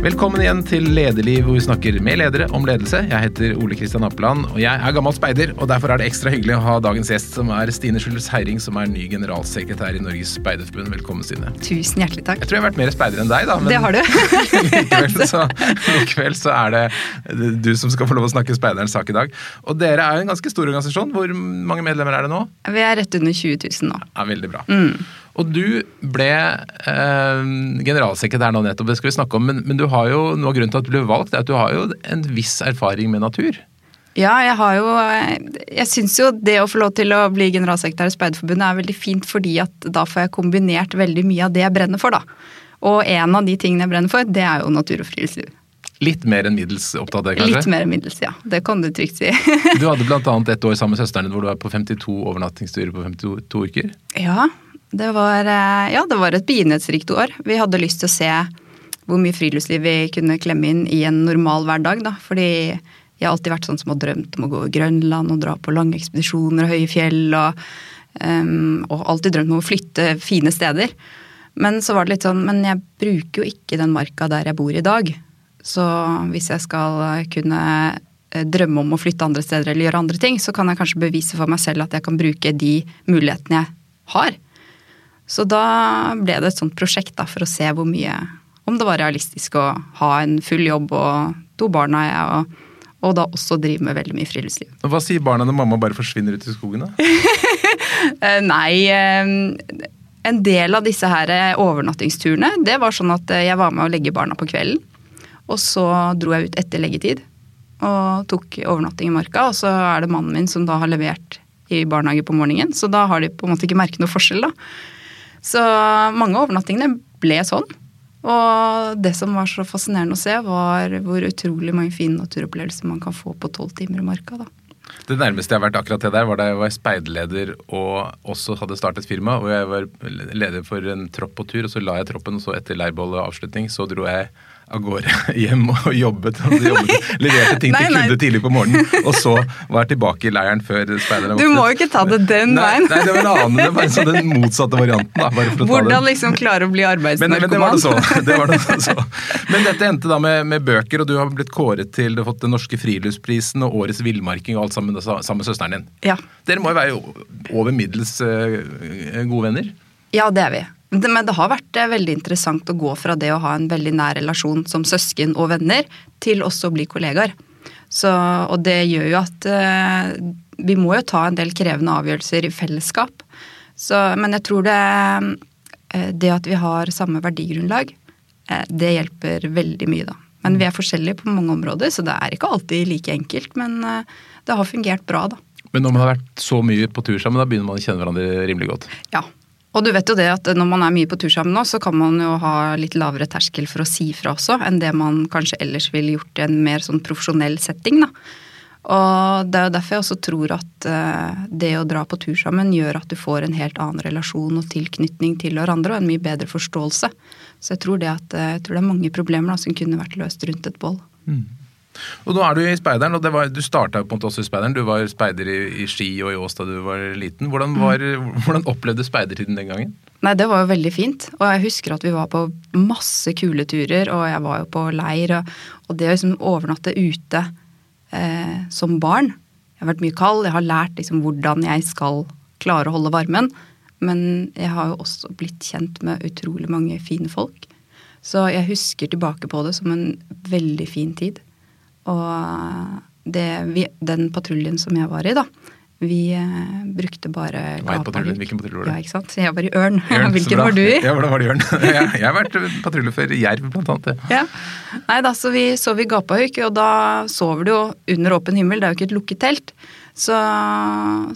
Velkommen igjen til Lederliv, hvor vi snakker med ledere om ledelse. Jeg heter Ole Kristian Appeland, og jeg er gammel speider. og Derfor er det ekstra hyggelig å ha dagens gjest, som er Stine Schulz Heiring, som er ny generalsekretær i Norges Speiderforbund. Velkommen, Stine. Tusen hjertelig takk. Jeg tror jeg har vært mer speider enn deg, da. det har du. likevel, så, likevel så er det du som skal få lov å snakke speiderens sak i dag. Og dere er jo en ganske stor organisasjon. Hvor mange medlemmer er det nå? Vi er rett under 20 000 nå. Ja, Veldig bra. Mm. Og du ble eh, generalsekretær nå nettopp, det skal vi snakke om. Men, men, du har jo, noe av grunnen til at du ble valgt, er at du har jo en viss erfaring med natur. Ja, jeg har jo Jeg syns jo det å få lov til å bli generalsekretær i Speiderforbundet er veldig fint, fordi at da får jeg kombinert veldig mye av det jeg brenner for, da. Og en av de tingene jeg brenner for, det er jo natur og friluftsliv. Litt mer enn middels opptatt av det, kanskje? Litt mer enn middels, ja. Det kan du trygt si. du hadde bl.a. et år sammen med søsteren din hvor du var på 52 overnattingsturer på 52 uker? Ja, det var, eh, ja, det var et begivenhetsrikt år. Vi hadde lyst til å se hvor mye friluftsliv vi kunne klemme inn i en normal hverdag. Da. Fordi jeg har alltid vært sånn som har drømt om å gå i Grønland og dra på lange ekspedisjoner og høye fjell. Og, um, og alltid drømt om å flytte fine steder. Men så var det litt sånn, men jeg bruker jo ikke den marka der jeg bor i dag. Så hvis jeg skal kunne eh, drømme om å flytte andre steder eller gjøre andre ting, så kan jeg kanskje bevise for meg selv at jeg kan bruke de mulighetene jeg har. Så da ble det et sånt prosjekt da, for å se hvor mye Om det var realistisk å ha en full jobb og to barna jeg, og, og da også drive med veldig mye friluftsliv. Hva sier barna når mamma bare forsvinner ut i skogen, da? Eh, nei, eh, en del av disse her overnattingsturene, det var sånn at jeg var med å legge barna på kvelden. Og så dro jeg ut etter leggetid og tok overnatting i marka. Og så er det mannen min som da har levert i barnehage på morgenen, så da har de på en måte ikke merket noe forskjell, da. Så mange av overnattingene ble sånn. Og det som var så fascinerende å se, var hvor utrolig mange fine naturopplevelser man kan få på tolv timer i marka. da. Det nærmeste jeg har vært akkurat det der, var da jeg var speiderleder og også hadde startet firma. Og jeg var leder for en tropp på tur, og så la jeg troppen, og så etter leirbolleavslutning så dro jeg av gårde hjem og jobbet. Altså jobbet leverte ting nei, til kunde tidlig på morgenen, og så var jeg tilbake i leiren før speiderne våknet. Du må jo ikke ta det den veien. Nei, det var en annen, det var sånn den motsatte varianten. Da, Hvordan liksom klare å bli arbeidsnarkoman. Men, men, det var det så. Det var det så. Men dette endte da med, med, bøker, og du har blitt kåret til du har fått Den norske friluftsprisen og Årets villmarking og alt sammen sammen med søsteren din. Ja. Dere må jo være over middels uh, gode venner? Ja, det er vi. Men det har vært eh, veldig interessant å gå fra det å ha en veldig nær relasjon som søsken og venner, til også å bli kollegaer. Så, og det gjør jo at eh, vi må jo ta en del krevende avgjørelser i fellesskap. Så, men jeg tror det, eh, det at vi har samme verdigrunnlag, eh, det hjelper veldig mye, da. Men vi er forskjellige på mange områder, så det er ikke alltid like enkelt. Men eh, det har fungert bra, da. Men når man har vært så mye på tur sammen, da begynner man å kjenne hverandre rimelig godt? Ja, og du vet jo det at når man er mye på tur sammen nå, så kan man jo ha litt lavere terskel for å si fra også, enn det man kanskje ellers ville gjort i en mer sånn profesjonell setting, da. Og det er jo derfor jeg også tror at uh, det å dra på tur sammen gjør at du får en helt annen relasjon og tilknytning til hverandre, og en mye bedre forståelse. Så jeg tror det, at, uh, jeg tror det er mange problemer da, som kunne vært løst rundt et bål. Mm. Og nå er du i speideren, og var, du starta på en måte også i speideren. Du var speider i, i Ski og i Ås da du var liten. Hvordan, var, mm. hvordan opplevde speidertiden den gangen? Nei, Det var jo veldig fint. Og jeg husker at vi var på masse kule turer, og jeg var jo på leir. Og, og det å liksom overnatte ute eh, som barn Jeg har vært mye kald, jeg har lært liksom hvordan jeg skal klare å holde varmen. Men jeg har jo også blitt kjent med utrolig mange fine folk. Så jeg husker tilbake på det som en veldig fin tid. Og det, vi, den patruljen som jeg var i, da, vi eh, brukte bare patrulje, Hvilken patrulje var det? Ja, ikke sant? Jeg var i Ørn. ørn Hvilken var du i? Ja, hvordan var det i Ørn? jeg, jeg har vært patrulje for Jerv, blant annet. Ja. Nei da, så vi sov i Gapahuk og da sover du jo under åpen himmel, det er jo ikke et lukket telt. Så,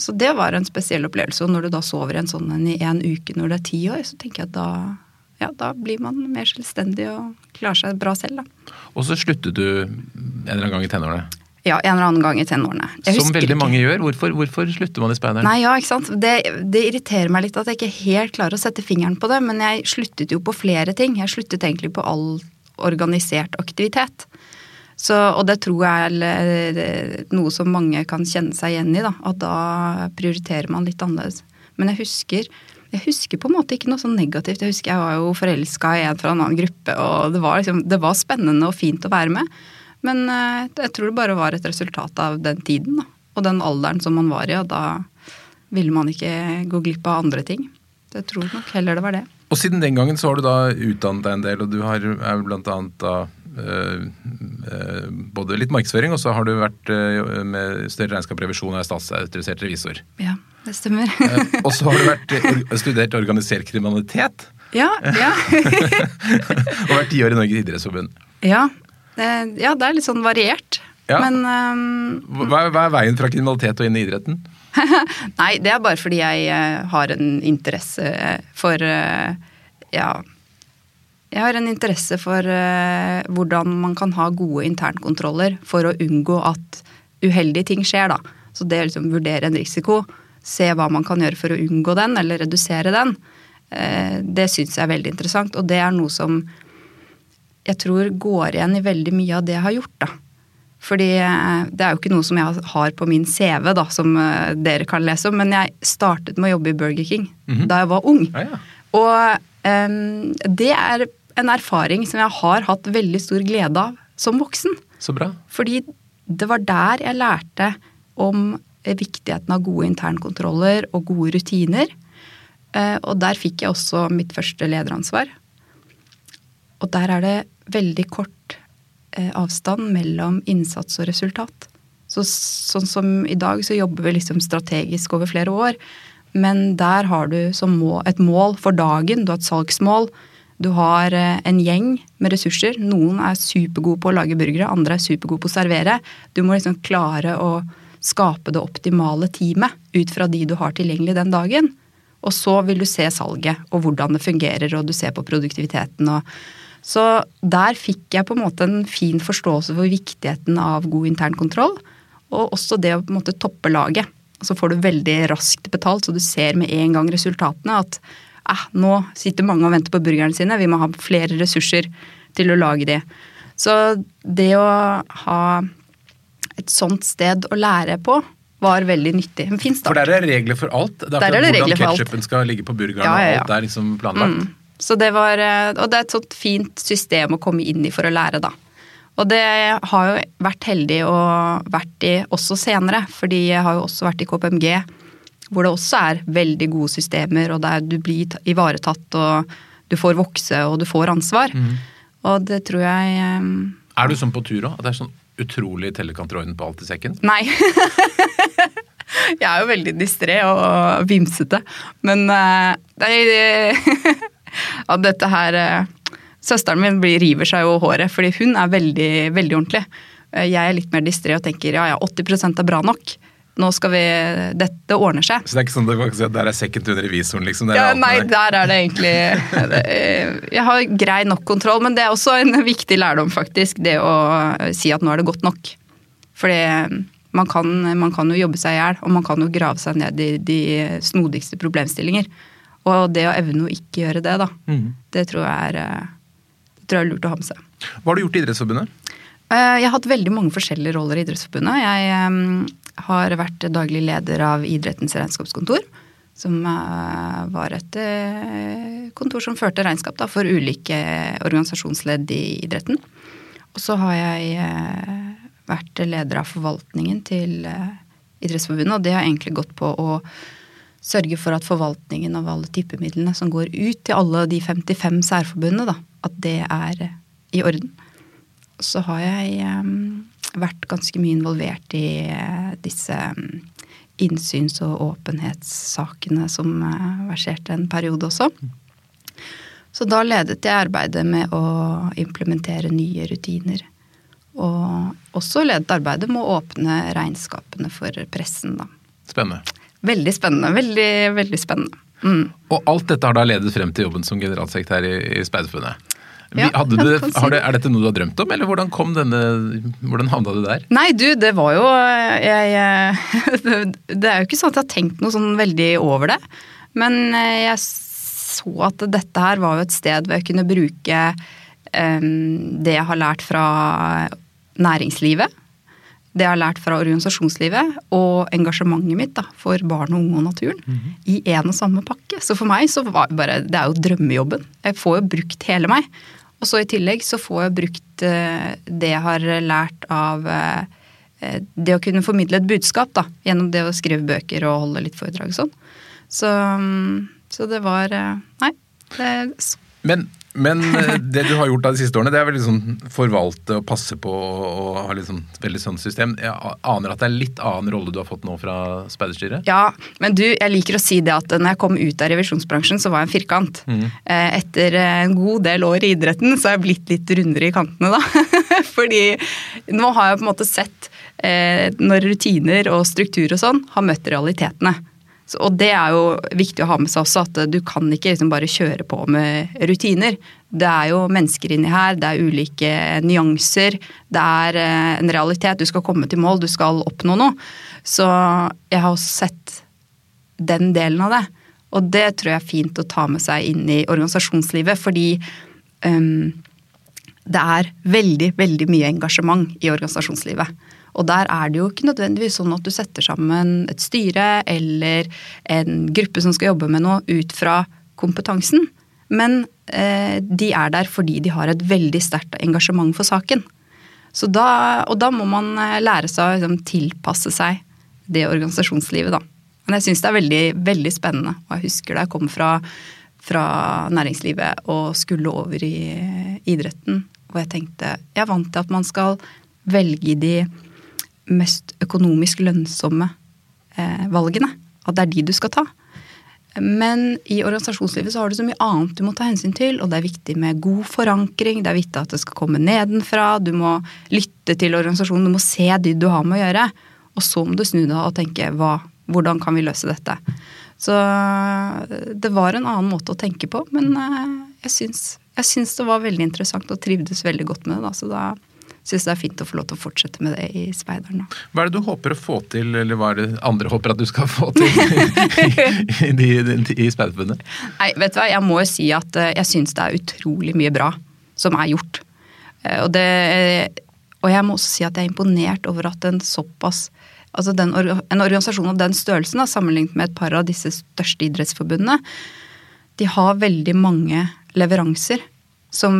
så, det var en spesiell opplevelse. Og når du da sover i en sånn en i en uke når det er ti år, så tenker jeg at da, ja, da blir man mer selvstendig og klarer seg bra selv, da. Og så sluttet du en eller annen gang i tenårene? Ja, en eller annen gang i tenårene. Som veldig ikke. mange gjør. Hvorfor, hvorfor, slutter man i speideren? Nei, ja, ikke sant. Det, det, irriterer meg litt at jeg ikke helt klarer å sette fingeren på det, men jeg sluttet jo på flere ting. Jeg sluttet egentlig på all organisert aktivitet. Så, og det tror jeg er noe som mange kan kjenne seg igjen i, da. At da prioriterer man litt annerledes. Men jeg husker Jeg husker på en måte ikke noe sånn negativt. Jeg husker jeg var jo forelska i en fra en annen gruppe, og det var, liksom, det var spennende og fint å være med. Men eh, jeg tror det bare var et resultat av den tiden da. og den alderen som man var i, og da ville man ikke gå glipp av andre ting. Så jeg tror nok heller det var det. Og siden den gangen så har du da utdannet deg en del, og du har, er vel blant annet da øh, øh, både litt markedsføring, og så har du vært øh, med større regnskap og revisjon og er statsautorisert revisor. Ja, det stemmer. Og så har du vært, studert organisert kriminalitet. ja, ja. og vært ti år i Norges idrettsforbund. ja. Ja, det er litt sånn variert. Ja. Men um, Hva, hva er veien fra kriminalitet og inn i idretten? Nei, det er bare fordi jeg eh, har en interesse for eh, Ja. Jeg har en interesse for uh, hvordan man kan ha gode internkontroller for å unngå at uheldige ting skjer, da. Så det å liksom vurdere en risiko, se hva man kan gjøre for å unngå den, eller redusere den, eh, det syns jeg er veldig interessant. Og det er noe som jeg tror går igjen i veldig mye av det jeg har gjort, da. Fordi eh, det er jo ikke noe som jeg har på min CV, da, som eh, dere kan lese om, men jeg startet med å jobbe i Burger King da jeg var ung. Ja, ja. Og um, det er en erfaring som jeg har hatt veldig stor glede av som voksen. Så bra. Fordi det var der jeg lærte om viktigheten av gode internkontroller og gode rutiner. Eh, Og der fikk jeg også mitt første lederansvar. Og der er det veldig kort eh, avstand mellom innsats og resultat. Så, sånn som i dag så jobber vi liksom strategisk over flere år. Men der har du må, et mål for dagen. Du har et salgsmål. Du har eh, en gjeng med ressurser. Noen er supergode på å lage burgere, andre er supergode på å servere. Du må liksom klare å skape det optimale teamet ut fra de du har tilgjengelig den dagen. Og så vil du se salget og hvordan det fungerer, og du ser på produktiviteten. Og så der fikk jeg på en måte en fin forståelse for viktigheten av god internkontroll. Og også det å på en måte toppe laget. Så får du veldig raskt betalt, så du ser med en gang resultatene at eh, nå sitter mange og venter på burgerne sine, vi må ha flere ressurser til å lage de. Så det å ha et sånt sted å lære på var veldig nyttig. En fin For der er det regler for alt. Det er Der er det hvordan ketsjupen skal ligge på burgeren, Ja, ja, ja. og alt er liksom planlagt. Mm. Så det var, eh, og det er et sånt fint system å komme inn i for å lære, da. Og det har jo vært heldig å vært i også senere, fordi jeg har jo også vært i KPMG, hvor det også er veldig gode systemer, og der du blir ivaretatt, og du får vokse, og du får ansvar. Mm. Og det tror jeg um... Er du sånn på tur òg? At det er sånn utrolig tellekantroiden på alt i sekken? Nei. jeg er jo veldig distré og vimsete. Men eh, nei, ja, dette her eh, Søsteren min river seg jo håret, fordi hun er veldig, veldig ordentlig. Eh, Jeg er litt mer distré og tenker ja ja, 80% er bra nok. Nå skal vi Dette ordner seg. Så det er ikke sånn at si at der er sekken til revisoren, liksom? Der er Ja, nei, der er det egentlig Jeg har grei nok kontroll, men det er også en viktig lærdom, faktisk. Det å si at nå er det godt nok. Fordi man kan, man kan jo jobbe seg i hjel, og man kan jo grave seg ned i de snodigste problemstillinger. Og det å evne å ikke gjøre det, da, mm. det tror jeg er, eh, det tror jeg er lurt å ha med seg. Hva har du gjort i Idrettsforbundet? Eh, Jeg har hatt veldig mange forskjellige roller i Idrettsforbundet. Jeg eh, har vært daglig leder av Idrettens regnskapskontor. Som eh, var et eh, kontor som førte regnskap da, for ulike organisasjonsledd i idretten. Og så har jeg eh, vært leder av forvaltningen til Idrettsforbundet, og det har egentlig gått på å sørge for at forvaltningen av alle tippemidlene som går ut til alle de 55 særforbundene, da, at det er i orden. Så har jeg um, vært ganske mye involvert i uh, disse eh, innsyns- og åpenhetssakene som uh, verserte en periode også. Så da ledet jeg arbeidet med å implementere nye rutiner. Og også ledet arbeidet med å åpne regnskapene for pressen, da. Spennende. Veldig spennende. Veldig, veldig spennende. Mm. Og alt dette har da ledet frem til jobben som generalsekretær i, i Speiderforbundet. Ja, du, det, det. er dette noe du har drømt om, eller hvordan kom denne, hvordan havna du der? Nei, du, det var jo jeg, jeg, Det er jo ikke sånn at jeg har tenkt noe sånn veldig over det. Men eh, jeg så at dette her var jo et sted hvor jeg kunne bruke um, det jeg har lært fra næringslivet. det jeg har lært fra organisasjonslivet, og engasjementet mitt da, for barn og unge og naturen, Mhm. i én og samme pakke. Så for meg så var det bare Det er jo drømmejobben. Jeg får jo brukt hele meg. Og så i tillegg så får jeg brukt eh, det jeg har lært av eh, eh, det å kunne formidle et budskap, da. Gjennom det å skrive bøker og holde litt foredrag og sånn. Så, mm, så det var Nei. Det, Men, men eh, det du har gjort da de siste årene, det er vel liksom forvalte og passe på og ha liksom veldig sånn system. Jeg aner at det er en litt annen rolle du har fått nå fra speiderstyret? Ja, men du, jeg liker å si det at når jeg kom ut av revisjonsbransjen, så var jeg en firkant. Mm. Etter en god del år i idretten, så har jeg blitt litt rundere i kantene, da. Fordi nå har jeg på en måte sett eh, når rutiner og struktur og sånn har møtt realitetene. Så, og det er jo viktig å ha med seg også, at du kan ikke liksom bare kjøre på med rutiner. Det er jo mennesker inni her, det er ulike nyanser. Det er eh, en realitet. Du skal komme til mål, du skal oppnå noe. Så jeg har også sett den delen av det. Og det tror jeg er fint å ta med seg inn i organisasjonslivet, fordi um, det er veldig, veldig mye engasjement i organisasjonslivet. Og der er det jo ikke nødvendigvis sånn at du setter sammen et styre eller en gruppe som skal jobbe med noe ut fra kompetansen. Men eh, de er der fordi de har et veldig sterkt engasjement for saken. Da, og da må man eh, lære seg å liksom, tilpasse seg det organisasjonslivet, da. Men jeg syns det er veldig, veldig spennende. Og jeg husker da jeg kom fra, fra næringslivet og skulle over i idretten, og jeg tenkte Jeg er vant til at man skal velge de mest økonomisk lønnsomme eh, valgene. At det er de du skal ta. Men i organisasjonslivet så har du så mye annet du må ta hensyn til, og det er viktig med god forankring, det er viktig at det skal komme nedenfra, du må lytte til organisasjonen, du må se de du har med å gjøre. Og så må du snu deg og tenke hva, hvordan kan vi løse dette. Så det var en annen måte å tenke på, men eh, jeg syns, jeg syns det var veldig interessant og trivdes veldig godt med det. Da, så da syns det er fint å få lov til å fortsette med det i Speideren. Hva er det du håper å få til, eller hva er det andre håper at du skal få til i, i, i, i Speiderforbundet? Nei, vet du hva, jeg må jo si at eh, jeg syns det er utrolig mye bra som er gjort. Eh, Og, det, og jeg må også si at jeg er imponert over at en såpass Altså den, en organisasjon av den størrelsen, da, sammenlignet med et par av disse største idrettsforbundene, de har veldig mange leveranser som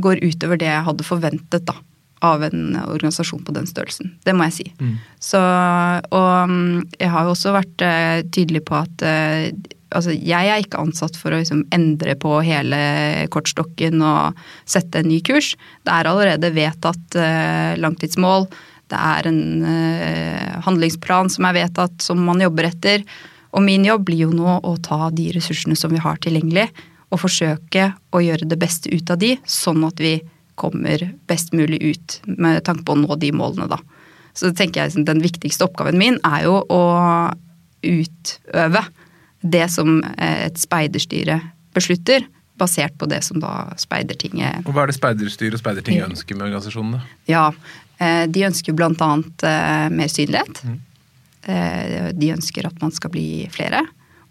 går utover det jeg hadde forventet da, av en organisasjon på den størrelsen. Det må jeg si. Mm. Så, og mm, jeg har jo også vært uh, tydelig på at uh, altså, jeg er ikke ansatt for å liksom, endre på hele kortstokken og sette en ny kurs. Det er allerede vedtatt uh, langtidsmål. Det er en handlingsplan som er vedtatt, som man jobber etter. Og min jobb blir jo nå å ta de ressursene som vi har tilgjengelig, og forsøke å gjøre det beste ut av de, sånn at vi kommer best mulig ut med tanke på å nå de målene, da. Så tenker jeg Den viktigste oppgaven min er jo å utøve det som eh, et speiderstyre beslutter, basert på det som da Speidertinget Og Hva er det Speiderstyret og Speidertinget ønsker med organisasjonene? Ja, eh, de ønsker blant annet eh, mer synlighet. Eh, De ønsker at man skal bli flere.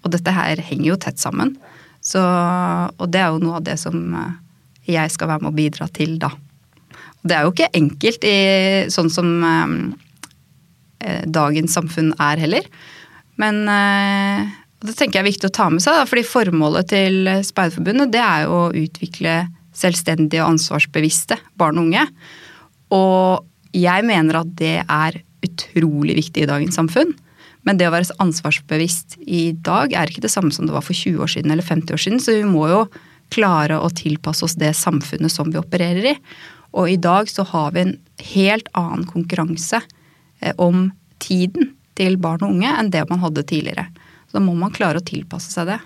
Og dette her henger jo tett sammen. Så, og det er jo noe av det som eh, jeg skal være med å bidra til, da. Det er jo ikke enkelt i sånn som eh, eh, dagens samfunn er heller. Men eh, det tenker jeg er viktig å ta med seg, da, fordi formålet til Speiderforbundet det er jo å utvikle selvstendige og ansvarsbevisste barn og unge. Og jeg mener at det er utrolig viktig i dagens samfunn. Men det å være ansvarsbevisst i dag er ikke det samme som det var for 20 år siden eller 50 år siden, så vi må jo klare å tilpasse oss det samfunnet som vi opererer i. Og i dag så har vi en helt annen konkurranse eh, om tiden til barn og unge enn det man hadde tidligere. Så da må man klare å tilpasse seg det.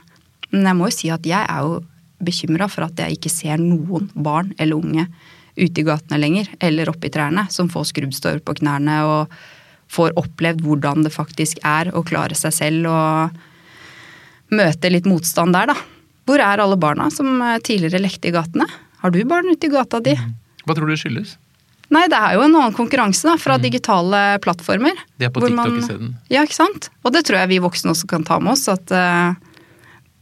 Men jeg må jo si at jeg er jo bekymra for at jeg ikke ser noen barn eller unge ute i gatene lenger, eller oppe i trærne, som får skrubbstår på knærne og får opplevd hvordan det faktisk er å klare seg selv og møte litt motstand der, da. Hvor er alle barna som eh, tidligere lekte i gatene? Har du barn ute i gata di? Hva tror du det skyldes? Nei, det er jo en annen konkurranse da, fra digitale plattformer. De er på TikTok man- isteden. Ja, ikke sant? Og det tror jeg vi voksne også kan ta med oss. At uh,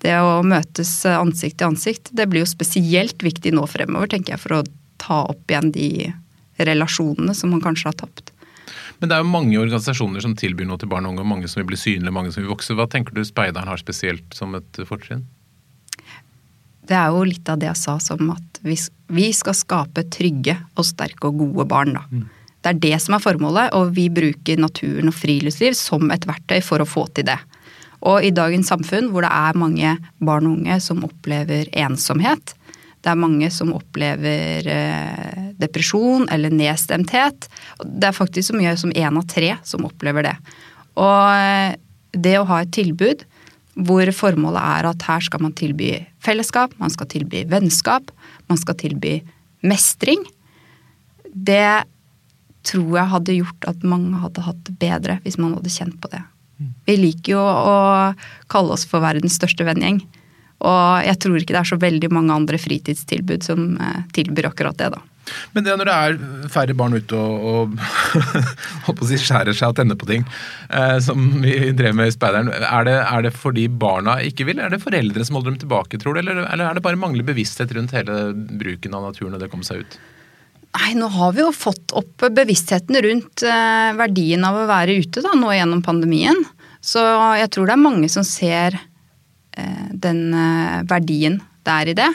det å møtes eh, ansikt til ansikt, det blir jo spesielt viktig nå fremover, tenker jeg, for å ta opp igjen de relasjonene som man kanskje har tapt. Men det er jo mange organisasjoner som tilbyr noe til barn og unge, mange som vil bli synlige, mange som vil vokse. Hva tenker du speideren har spesielt som et fortrinn? Det er jo litt av det jeg sa som at vi, vi skal skape trygge og sterke og gode barn, da. Mm. Det er det som er formålet, og vi bruker naturen og friluftsliv som et verktøy for å få til det. Og i dagens samfunn hvor det er mange barn og unge som opplever ensomhet, det er mange som opplever eh, depresjon eller nedstemthet. Det er faktisk så mye som én av tre som opplever det. Og eh, det å ha et tilbud hvor formålet er at her skal man tilby fellesskap, man skal tilby vennskap, man skal tilby mestring, det tror jeg hadde gjort at mange hadde hatt det bedre hvis man hadde kjent på det. Mm. Vi liker jo å kalle oss for verdens største venngjeng. Og jeg tror ikke det er så veldig mange andre fritidstilbud som eh, tilbyr akkurat det, da. Men det når det er færre barn ute og, og si skjærer seg og tenner på ting, eh, som vi drev med i Speideren, er det, er det, fordi barna ikke vil? Er det foreldre som holder dem tilbake, tror du? Eller, eller er det bare manglende bevissthet rundt hele bruken av naturen og det å komme seg ut? Nei, nå har vi jo fått opp bevisstheten rundt eh, verdien av å være ute da, nå gjennom pandemien. Så jeg tror det er mange som ser den eh, verdien det er i det.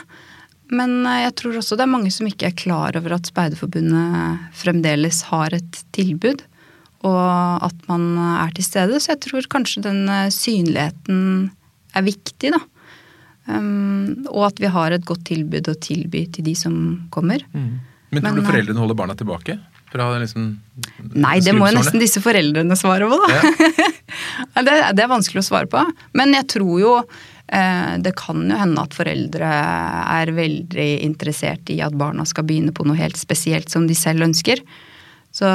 Men eh, jeg tror også det er mange som ikke er klar over at Speiderforbundet fremdeles har et tilbud, og at man er til stede. Så jeg tror kanskje den synligheten er viktig, da. Um, og at vi har et godt tilbud å tilby til de som kommer. Mm. Men tror Men, du foreldrene holder barna tilbake? Liksom nei, det må jo nesten disse foreldrene svare på, da. Ja. det, det, er vanskelig å svare på. Men jeg tror jo eh, det kan jo hende at foreldre er veldig interessert i at barna skal begynne på noe helt spesielt som de selv ønsker. Så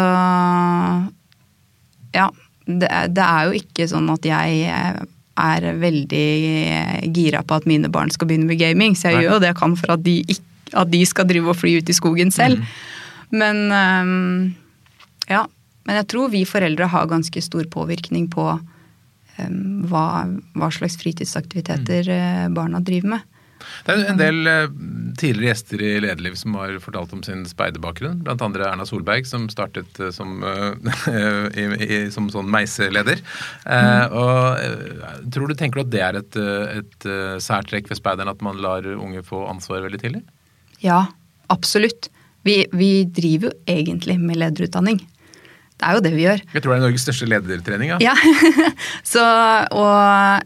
ja. Det, det er jo ikke sånn at jeg er veldig gira på at mine barn skal begynne med gaming, så jeg Nei. gjør jo det jeg kan for at de, at de, skal drive og fly ut i skogen selv. Mm. Men ja. Men jeg tror vi foreldre har ganske stor påvirkning på hva, hva, slags fritidsaktiviteter mm. barna driver med. Det er en del eh, tidligere gjester i Lederliv som har fortalt om sin speiderbakgrunn. Blant andre Erna Solberg, som startet eh, som, som sånn meiseleder. Mm. Og tror du, Tenker du at det er et, et særtrekk ved speideren at man lar unge få ansvar veldig tidlig? Ja, absolutt. Vi, vi driver jo egentlig med lederutdanning. Det er jo det vi gjør. Jeg tror det er Norges største ledertrening. Ja. ja. Så, og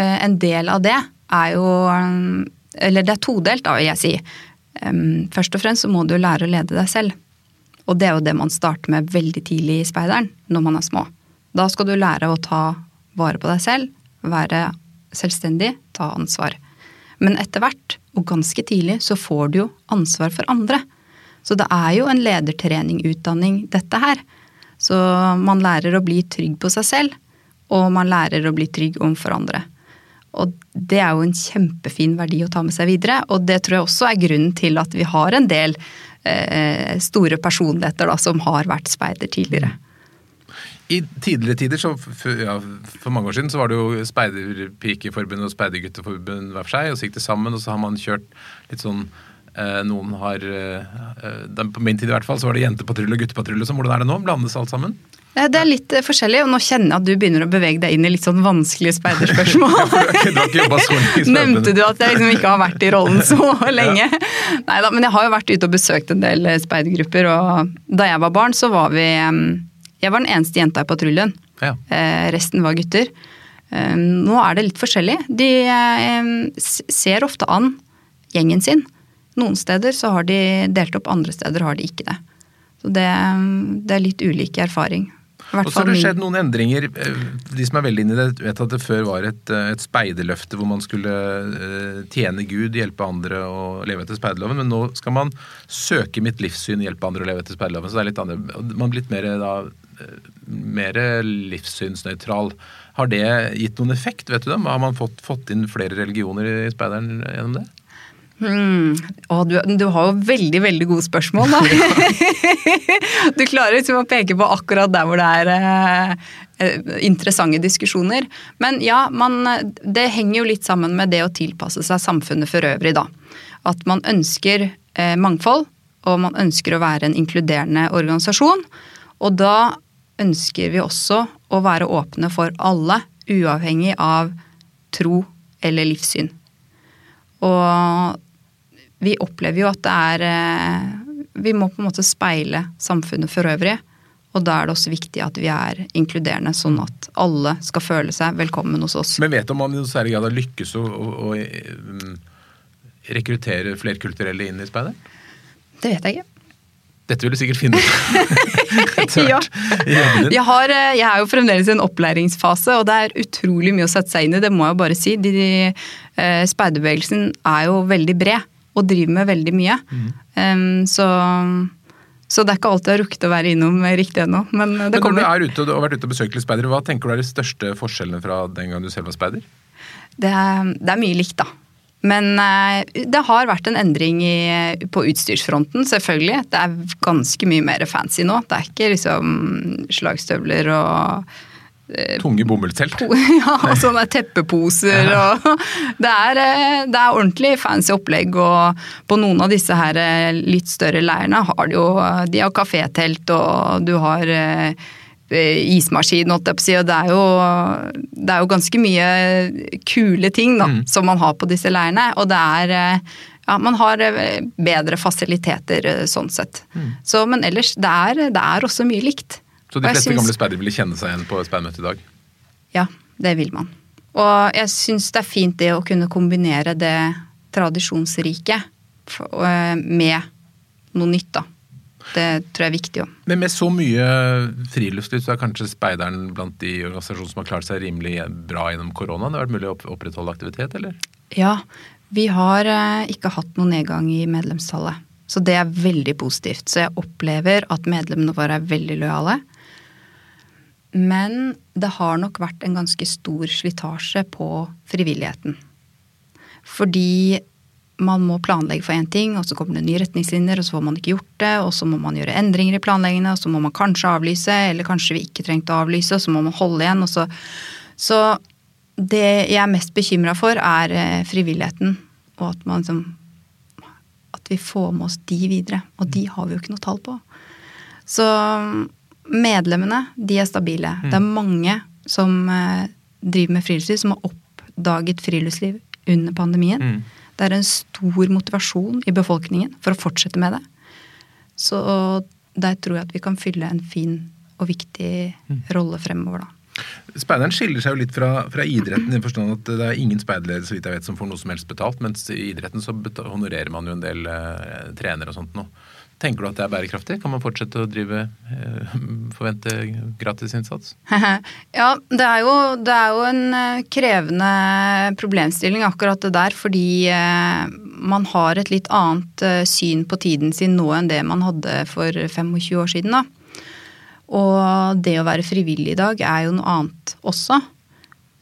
eh, en del av det er jo Eller det er todelt, da, vil jeg si. Først og fremst så må du lære å lede deg selv. Og det er jo det man starter med veldig tidlig i speideren, når man er små. Da skal du lære å ta vare på deg selv, være selvstendig, ta ansvar. Men etter hvert, og ganske tidlig, så får du jo ansvar for andre. Så det er jo en ledertrening, utdanning, dette her. Så man lærer å bli trygg på seg selv, og man lærer å bli trygg overfor andre. Og det er jo en kjempefin verdi å ta med seg videre, og det tror jeg også er grunnen til at vi har en del eh, store personligheter da, som har vært speider tidligere. I tidligere tider, så ja, for mange år siden, så var det jo Speiderpikeforbund og Speidergutteforbund hver for seg, og så gikk det sammen, og så har man kjørt litt sånn noen har eh, På min tid i hvert fall så var det jentepatrulje og guttepatrulje. Så hvordan er det nå? Blandes alt sammen? Det er litt eh, forskjellig, og nå kjenner jeg at du begynner å bevege deg inn i litt sånn vanskelige speiderspørsmål. Nevnte du at jeg liksom ikke har vært i rollen så lenge? Nei da, men jeg har jo vært ute og besøkt en del speidergrupper, og da jeg var barn, så var vi Jeg var den eneste jenta i patruljen. Ja. Resten var gutter. Nå er det litt forskjellig. De ser ofte an gjengen sin. Noen steder så har de delt opp, andre steder har de ikke det. Så det, det er litt ulik erfaring. Og så har det skjedd noen endringer. De som er veldig inne i det, vet at det før var et, et speiderløfte hvor man skulle eh, tjene Gud, hjelpe andre og leve etter speiderloven. Men nå skal man søke mitt livssyn, hjelpe andre og leve etter speiderloven. Så det er litt andre, man er blitt mer, da, eh, mer livssynsnøytral. Har det gitt noen effekt? vet du det? Har man fått, fått inn flere religioner i speideren gjennom det? Hmm. Å, du, du, har jo veldig veldig gode spørsmål, da. du klarer liksom å peke på akkurat der hvor det er eh, eh, interessante diskusjoner. Men ja, man, det henger jo litt sammen med det å tilpasse seg samfunnet for øvrig, da. At man ønsker eh, mangfold, og man ønsker å være en inkluderende organisasjon. Og da ønsker vi også å være åpne for alle, uavhengig av tro eller livssyn. Og vi opplever jo at det er eh, Vi må på en måte speile samfunnet for øvrig. Og da er det også viktig at vi er inkluderende, sånn at alle skal føle seg velkommen hos oss. Men vet du om man i noen særlig grad har lykkes å, å, å um, rekruttere flerkulturelle inn i speider? Det vet jeg ikke. Dette vil du sikkert finne ut ja. jeg, har, eh, jeg er jo fremdeles i en opplæringsfase, og det er utrolig mye å sette seg inn i. Det må jeg bare si. De, de, speiderbevegelsen er jo veldig bred og driver med veldig mye. Mm. Um, så så det er ikke alltid jeg har rukket å være innom riktig ennå. Men det men kommer. Når du er ute og har vært ute og besøkt litt speidere, hva tenker du er de største forskjellene fra den gang du selv var speider? Det, det, er mye likt, da. Men uh, det har vært en endring i, på utstyrsfronten, selvfølgelig. Det er ganske mye mer fancy nå. Det er ikke liksom slagstøvler og Eh, Tunge bomullstelt? Ja, og sånne teppeposer og det er, eh, det er, ordentlig fancy opplegg. Og på noen av disse her eh, litt større leirene har de jo de har kafételt og du har ismaskin. Og det er, jo, det er jo ganske mye kule ting da, mm. som man har på disse leirene. Og det er ja, man har bedre fasiliteter sånn sett. Mm. Så, men ellers, det er, det er også mye likt. Så de fleste synes... gamle speidere ville kjenne seg igjen på speidmøtet i dag? Ja, det vil man. Og jeg syns det er fint det å kunne kombinere det tradisjonsrike eh, med noe nytt, da. Det tror jeg er viktig òg. Men med så mye friluftsliv, så er kanskje speideren blant de organisasjonene som har klart seg rimelig bra gjennom koronaen? Det har vært mulig å opprettholde aktivitet, eller? Ja, vi har eh, ikke hatt noen nedgang i medlemstallet. Så det er veldig positivt. Så jeg opplever at medlemmene våre er veldig lojale. Men det har nok vært en ganske stor slitasje på frivilligheten. Fordi man må planlegge for én ting, og så kommer det nye retningslinjer, og så får man ikke gjort det, og så må man gjøre endringer i planleggene, og så må man kanskje avlyse, eller kanskje vi ikke trengte å avlyse, og så må man holde igjen, og så Så det jeg er mest bekymra for, er eh, frivilligheten, og at man liksom At vi får med oss de videre. Og de har vi jo ikke noe tall på. Så medlemmene, de er stabile. Mm. Det er mange som eh, driver med friluftsliv, som har oppdaget friluftsliv under pandemien. Mm. Det er en stor motivasjon i befolkningen for å fortsette med det. Så der tror jeg at vi kan fylle en fin og viktig mm. rolle fremover, da. Speideren skiller seg jo litt fra, fra idretten i forstand at det er ingen speiderledere så vidt jeg vet, som får noe som helst betalt, mens i idretten så honorerer man jo en del eh, trenere og sånt noe. Tenker du at det er bærekraftig? Kan man fortsette å drive, eh, forvente gratisinnsats? ja, det er, jo, det er, jo, en eh, krevende problemstilling akkurat det der. Fordi eh, man har et litt annet syn på tiden sin nå enn det man hadde for 25 år siden. Da. Og det å være frivillig i dag er jo noe annet også.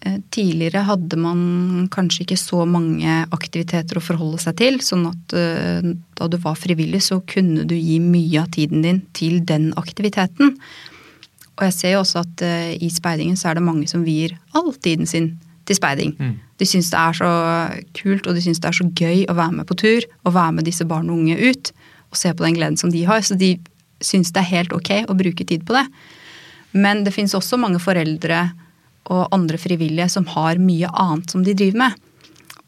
Eh, tidligere hadde man kanskje ikke så mange aktiviteter å forholde seg til, sånn at eh, da du var frivillig, så kunne du gi mye av tiden din til den aktiviteten. Og jeg ser jo også at eh, i speidingen så er det mange som vier all tiden sin til speiding. Mm. De syns det er så kult, og de syns det er så gøy å være med på tur og være med disse barn og unge ut og se på den gleden som de har. Så de syns det er helt ok å bruke tid på det. Men det fins også mange foreldre og andre frivillige som har mye annet som de driver med.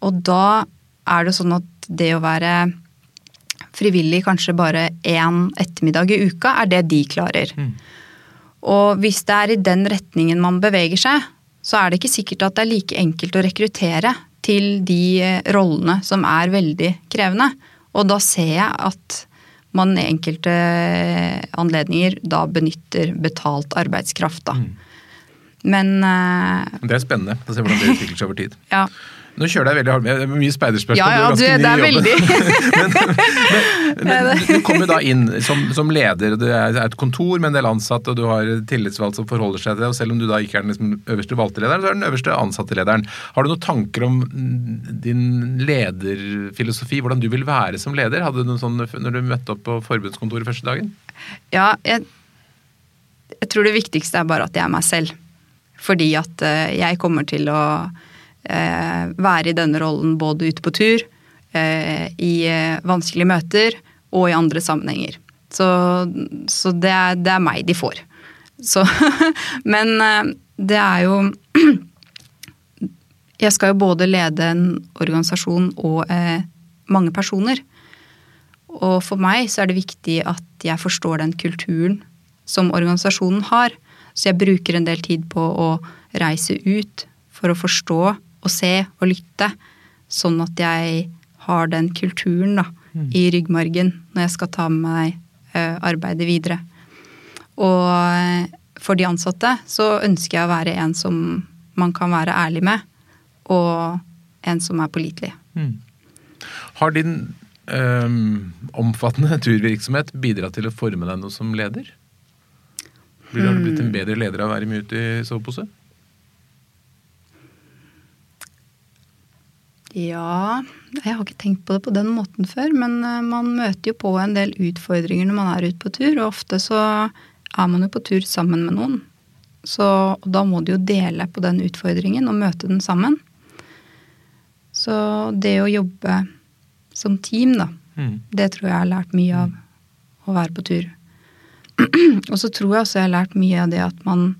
Og da er det sånn at det å være frivillig kanskje bare én ettermiddag i uka, er det de klarer. Mm. Og hvis det er i den retningen man beveger seg, så er det ikke sikkert at det er like enkelt å rekruttere til de rollene som er veldig krevende. Og da ser jeg at man i enkelte anledninger da benytter betalt arbeidskraft, da. Mm. Men uh, Det er spennende å se hvordan det utvikler seg over tid. ja. Nå kjører jeg veldig hardt med. Det er mye speiderspørsmål. Ja, ja, du, det er veldig. men, men, men, du kommer da inn som, som, leder. Det er et kontor med en del ansatte, og du har tillitsvalgt som forholder seg til det. og Selv om du da ikke er den liksom, øverste valgte lederen, så er du den øverste ansatte lederen. Har du noen tanker om din lederfilosofi, hvordan du vil være som leder? Hadde du noe sånn når du møtte opp på forbundskontoret første dagen? Ja, jeg, jeg tror det viktigste er bare at jeg er meg selv. Fordi at eh, jeg kommer til å eh, være i denne rollen både ute på tur, eh, i vanskelige møter og i andre sammenhenger. Så, så det, er, det, er, meg de får. Så Men det er jo Jeg skal jo både lede en organisasjon og mange personer. Og for meg så er det viktig at jeg forstår den kulturen som organisasjonen har. Så jeg bruker en del tid på å reise ut for å forstå og se og lytte. Sånn at jeg har den kulturen da, i ryggmargen når jeg skal ta med meg eh, arbeidet videre. Og eh, for de ansatte så ønsker jeg å være en som man kan være ærlig med, og en som er pålitelig. Har din øhm, omfattende turvirksomhet bidratt til å forme deg noe som leder? Blir du blitt en bedre leder av å være mye ute i sovepose? Ja, jeg har ikke tenkt på det på den måten før, men eh, man møter jo på en del utfordringer når man er ute på tur, og ofte så er man jo på tur sammen med noen. Så da må du jo dele på den utfordringen og møte den sammen. Så det å jobbe som team, da, Mm. det tror jeg jeg har lært mye av å være på tur. Og så tror jeg også jeg har lært mye av det at man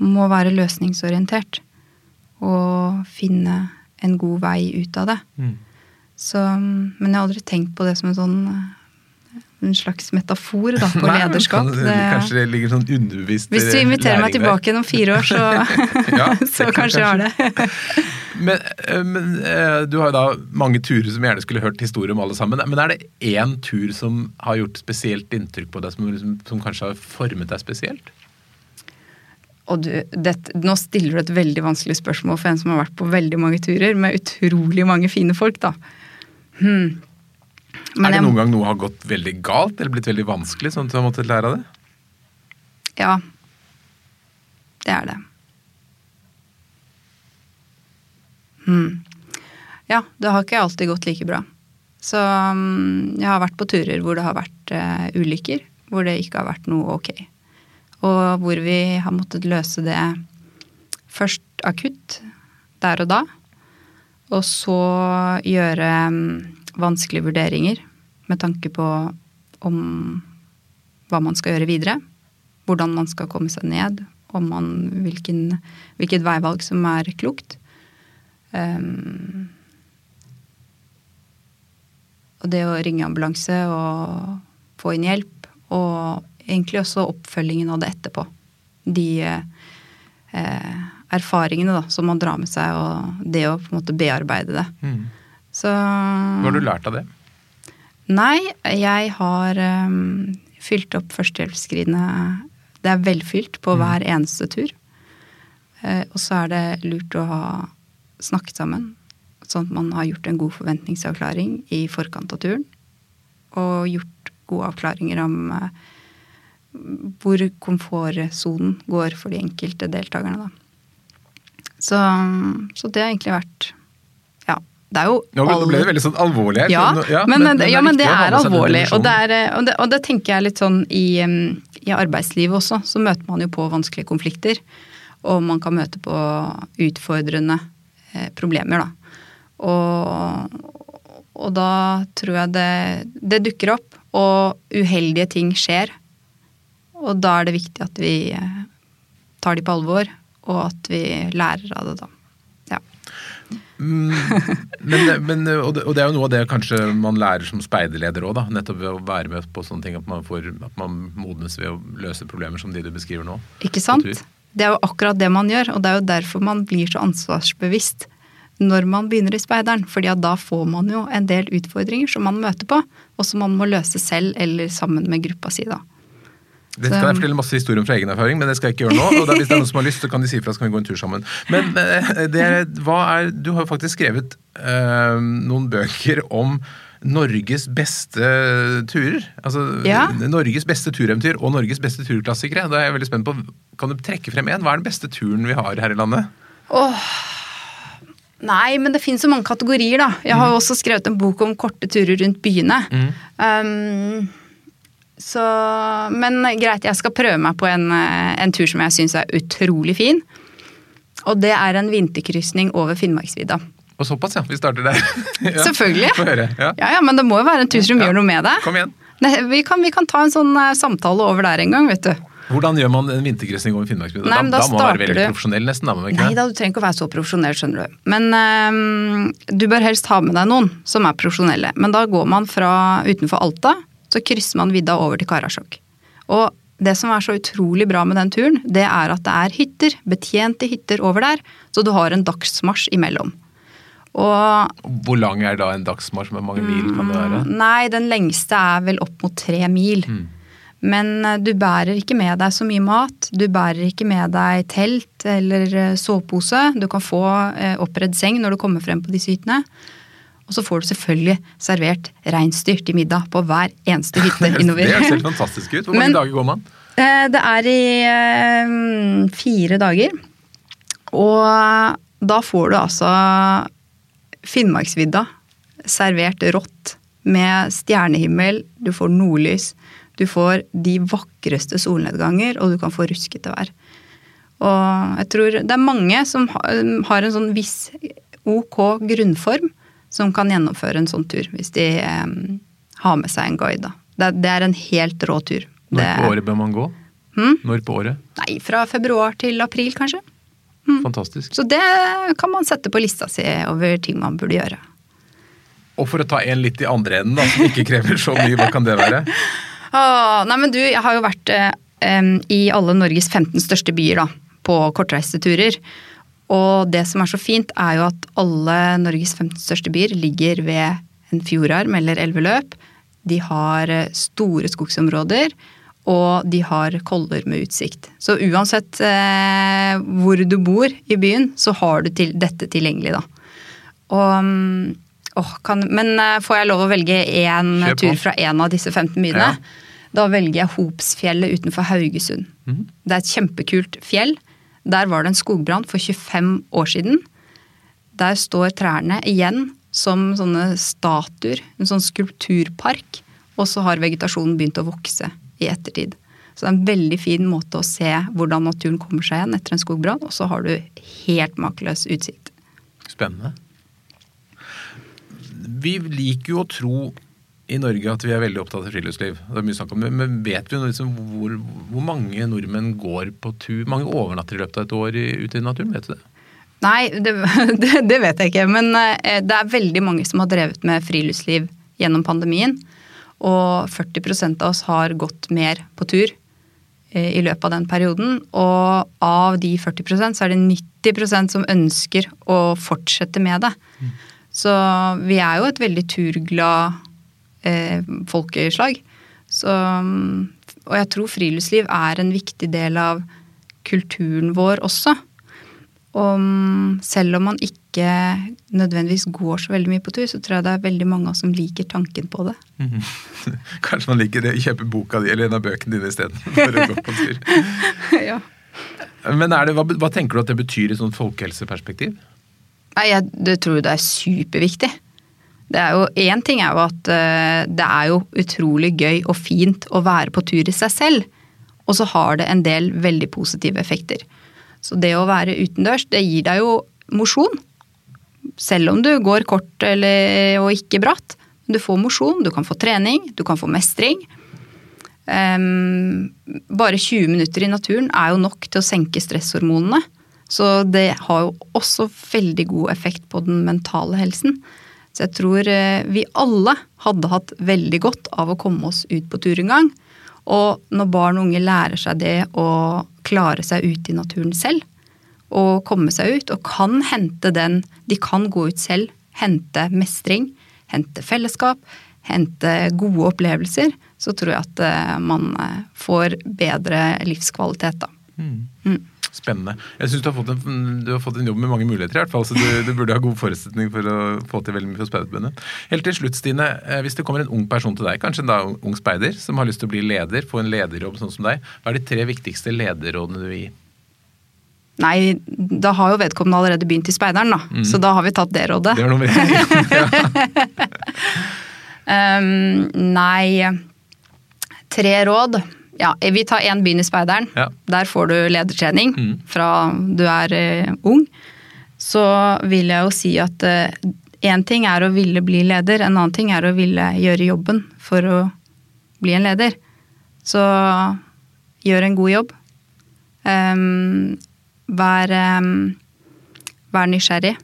må være løsningsorientert. Og finne en god vei ut av det. Mm. Så, men jeg har aldri tenkt på det som en sånn eh, en slags metafor da, på Nei, lederskap. kan- Det, Kanskje det ligger sånn underbevisst hvis du inviterer meg tilbake der. om fire år, så, Ja, så kanskje jeg har det. Men, men øh, du har jo da mange turer som jeg gjerne skulle hørt historie om alle sammen. Men er det én tur som har gjort spesielt inntrykk på deg, som, liksom, som kanskje har formet deg spesielt? Og du, det, nå stiller du et veldig vanskelig spørsmål for en som har vært på veldig mange turer med utrolig mange fine folk, da. Hmm. Er det jeg- noen gang noe har gått veldig galt eller blitt veldig vanskelig, sånn at du har måttet lære av det? Ja. Det er det. Hmm. Ja, det har ikke alltid gått like bra. Så mm, jeg har vært på turer hvor det har vært uh, ulykker, hvor det ikke har vært noe ok. Og hvor vi har måttet løse det først akutt, der og da. Og så gjøre um, vanskelige vurderinger med tanke på om hva man skal gjøre videre. Hvordan man skal komme seg ned. Om man, hvilken, hvilket veivalg som er klokt. Um, og det å ringe ambulanse og få inn hjelp. Og egentlig også oppfølgingen av det etterpå. De eh, erfaringene da, som man drar med seg, og det å på en måte bearbeide det. Mm. Så Hva har du lært av det? Nei, jeg har um, fylt opp førstehjelpsskrinet Det er velfylt på hver eneste tur. Eh, og så er det lurt å ha snakket sammen, sånn at man har gjort en god forventningsavklaring i forkant av turen. Og gjort gode avklaringer om eh, hvor komfortsonen går for de enkelte deltakerne, da. Så, så det har egentlig vært Ja, det er jo Nå ble, ble det alle- veldig sånn alvorlig her. ja, så nå- men, men, ja, men det er alvorlig. Og det, er, og, det, og det tenker jeg litt sånn i, i arbeidslivet også. Så møter man jo på vanskelige konflikter. Og man kan møte på utfordrende problemer, da. Og, og da tror jeg det, det dukker opp, og uheldige ting skjer. Og da er det viktig at vi eh, tar de på alvor, og at vi lærer av det, da. Ja. Mm, men, men, og, det, og det er jo noe av det kanskje man lærer som speiderleder òg, nettopp ved å være med på sånne ting. At man, får, at man modnes ved å løse problemer som de du beskriver nå. Ikke sant? Det er jo akkurat det man gjør, og det er jo derfor man blir så ansvarsbevisst når man begynner i speideren. fordi da får man jo en del utfordringer som man møter på, og som man må løse selv eller sammen med gruppa si, da. Det skal jeg fortelle masse historier om fra egen erfaring, men det skal jeg ikke gjøre nå. og da, Hvis det er noen som har lyst, så kan de si fra, så kan vi gå en tur sammen. Men eh, er, du har jo faktisk skrevet øh, noen bøker om Norges beste turer. Altså Ja. Norges beste tureventyr og Norges beste turklassikere. Da er jeg veldig spent på, Kan du trekke frem én? Hva er den beste turen vi har her i landet? Nei, men det finnes jo mange kategorier, da. Jeg har jo også skrevet en bok om korte turer rundt byene. Um, så Men greit, jeg skal prøve meg på en, eh, en tur som jeg syns er utrolig fin. Og det er en vinterkrysning over Finnmarksvidda. Og såpass, ja. Vi starter der. ja. Selvfølgelig. Ja. Ja, ja, men det må jo være en tur som gjør noe med deg. Kom igjen. Nei, vi, kan, vi kan ta en sånn uh, samtale over der en gang, vet du. Hvordan gjør man en vintergressing over Finnmarksvidda? Da, da, da må man være veldig du- profesjonell, nesten. Da, man Nei da, du trenger ikke å være så profesjonell, skjønner du. Men øhm, du bør helst ha med deg noen som er profesjonelle. Men da går man fra utenfor Alta, så krysser man vidda over til Karasjok. Og det som er så utrolig bra med den turen, det er at det er hytter, betjente hytter over der, så du har en dagsmarsj imellom. Og Hvor lang er da en dagsmarsj? Hvor mange mil kan det være? Nei, den lengste er vel opp mot tre mil. Men eh, du bærer ikke med deg så mye mat. Du bærer ikke med deg telt eller eh, sovepose. Du kan få eh, oppredd seng når du kommer frem på disse hyttene. Og så får du selvfølgelig servert reinsdyr til middag på hver eneste hytte innover. Det ser fantastisk ut. Hvor mange Men- dager går man? Det er i fire dager. Og da får du altså Finnmarksvidda servert rått med stjernehimmel, du får nordlys, du får de vakreste solnedganger, og du kan få ruskete vær. Og jeg tror det er mange som har en sånn viss ok grunnform som kan gjennomføre en sånn tur, hvis de eh, har med seg en guide. Det, det er en helt rå tur. Når på året bør man gå? Hmm? Når på året? Nei, fra februar til april, kanskje. Fantastisk. Så det kan man sette på lista si over ting man burde gjøre. Og for å ta en litt i andre enden, da, som ikke krever så mye, hva kan det være? Åh, nei, men du, jeg har jo vært eh, i alle Norges 15 største byer da, på kortreiseturer. Og det som er så fint, er jo at alle Norges 15 største byer ligger ved en fjordarm eller elveløp. De har eh, store skogsområder, og de har koller med utsikt. Så uansett eh, hvor du bor i byen, så har du til, dette tilgjengelig, da. Og, mm, åh, kan, men eh, får jeg lov å velge én tur fra en av disse 15 byene? Ja. Da velger jeg Hopsfjellet utenfor Haugesund. Det er et kjempekult fjell. Der var det en skogbrann for 25 år siden. Der står trærne igjen som sånne statuer, en sånn skulpturpark. Og så har vegetasjonen begynt å vokse i ettertid. Så det er en veldig fin måte å se hvordan naturen kommer seg igjen etter en skogbrann. Og så har du helt makeløs utsikt. Spennende. Vi liker jo å tro i Norge at vi er veldig opptatt av friluftsliv. Det er mye snakk om Men vet vi liksom hvor, hvor mange nordmenn går på tur? Mange overnatter i løpet av et år ute i naturen? Vet du det? Nei, det, det, det vet jeg ikke. Men eh, det er veldig mange som har drevet med friluftsliv gjennom pandemien. Og 40% av oss har gått mer på tur eh, i løpet av den perioden. Og av de 40 så er det 90% som ønsker å fortsette med det. Så vi er jo et veldig turglad eh, folkeslag. Så, mm, og jeg tror friluftsliv er en viktig del av kulturen vår også. Og mm, selv om man ikke nødvendigvis går så veldig mye på tur, så tror jeg det er veldig mange av oss som liker tanken på det. Kanskje man liker det, kjøpe boka di eller en av bøkene dine istedenfor å gå på tur. ja. Men det, hva, hva tenker du at det betyr i sånn folkehelseperspektiv? Nei, jeg det tror det er superviktig. Det er jo, Én ting er jo at eh, det er jo utrolig gøy og fint å være på tur i seg selv. Og så har det en del veldig positive effekter. Så det å være utendørs, det gir deg jo mosjon. Selv om du går kort eller, og ikke bratt. Du får mosjon, du kan få trening, du kan få mestring. Um, bare 20 minutter i naturen er jo nok til å senke stresshormonene. Så det har jo også veldig god effekt på den mentale helsen. Så jeg tror eh, vi alle hadde hatt veldig godt av å komme oss ut på tur en gang. Og når barn og unge lærer seg det å klare seg ute i naturen selv, og komme seg ut, og kan hente den De kan gå ut selv, hente mestring, hente fellesskap, hente gode opplevelser, så tror jeg at eh, man eh, får bedre livskvalitet, da. Mm. Spennende. Jeg syns du, har fått en- du har fått en jobb med mange muligheter, i hvert fall, så du, du burde ha god forutsetning for å få til veldig mye for Speiderforbundet. Helt til slutt, Stine. eh, Hvis det kommer en ung person til deg, kanskje en da ung speider, som har lyst til å bli leder, få en lederjobb sånn som deg, hva er de tre viktigste lederrådene du vil gi? Nei, da har jo vedkommende allerede begynt i speideren, da. Så da har vi tatt det rådet. Det var noe én. Ehm, nei Tre råd. Ja, vi tar én begynn i speideren. Ja. Der får du ledertrening Mm. fra du er uh, ung. Så vil jeg jo si at én ting er å ville bli leder, en annen ting er å ville gjøre jobben for å bli en leder. Så gjør en god jobb. Um, vær, um, vær nysgjerrig.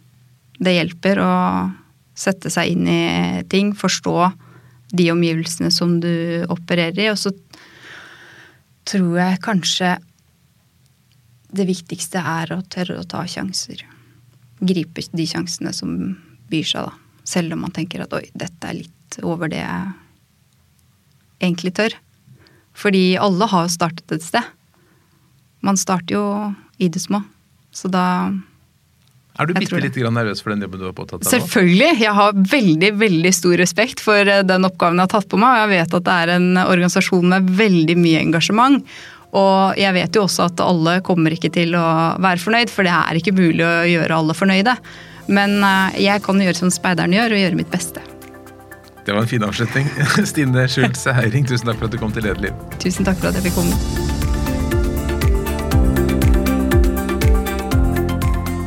Det hjelper å sette seg inn i ting, forstå de omgivelsene som du opererer i. Og så tror jeg kanskje det viktigste er å tørre å ta sjanser. Gripe de sjansene som byr seg, da. Selv om man tenker at oi, dette er litt over det jeg egentlig tør. Fordi alle har startet et sted. Man starter jo i det små. Så da Er du bitte litt nervøs for den jobben du har påtatt deg? Selvfølgelig! Jeg har veldig veldig stor respekt for eh, den oppgaven jeg har tatt på meg. Og jeg vet at det er en organisasjon med veldig mye engasjement. Og jeg vet jo også at alle kommer ikke til å være fornøyd, for det er ikke mulig å gjøre alle fornøyde. Men eh, jeg kan gjøre som speideren gjør, og gjøre mitt beste. Det var en fin avslutning. Stine Schultz Heiring, tusen takk for at du kom til Lederliv. Tusen takk for at jeg fikk komme.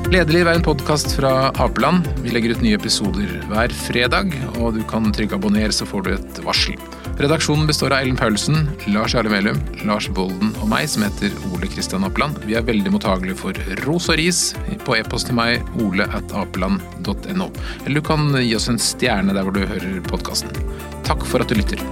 Lederliv er en podkast fra Apeland. Vi legger ut nye episoder hver fredag, og du kan trykke abonner, så får du et varsel. Redaksjonen består av Ellen Paulsen, Lars Jarle Melum, Lars Volden og meg, som heter Ole Kristian Apeland. Vi er veldig mottagelige for ros og ris på e-post til meg, ole at apeland.no. Eller du kan gi oss en stjerne der hvor du hører podkasten. Takk for at du lytter.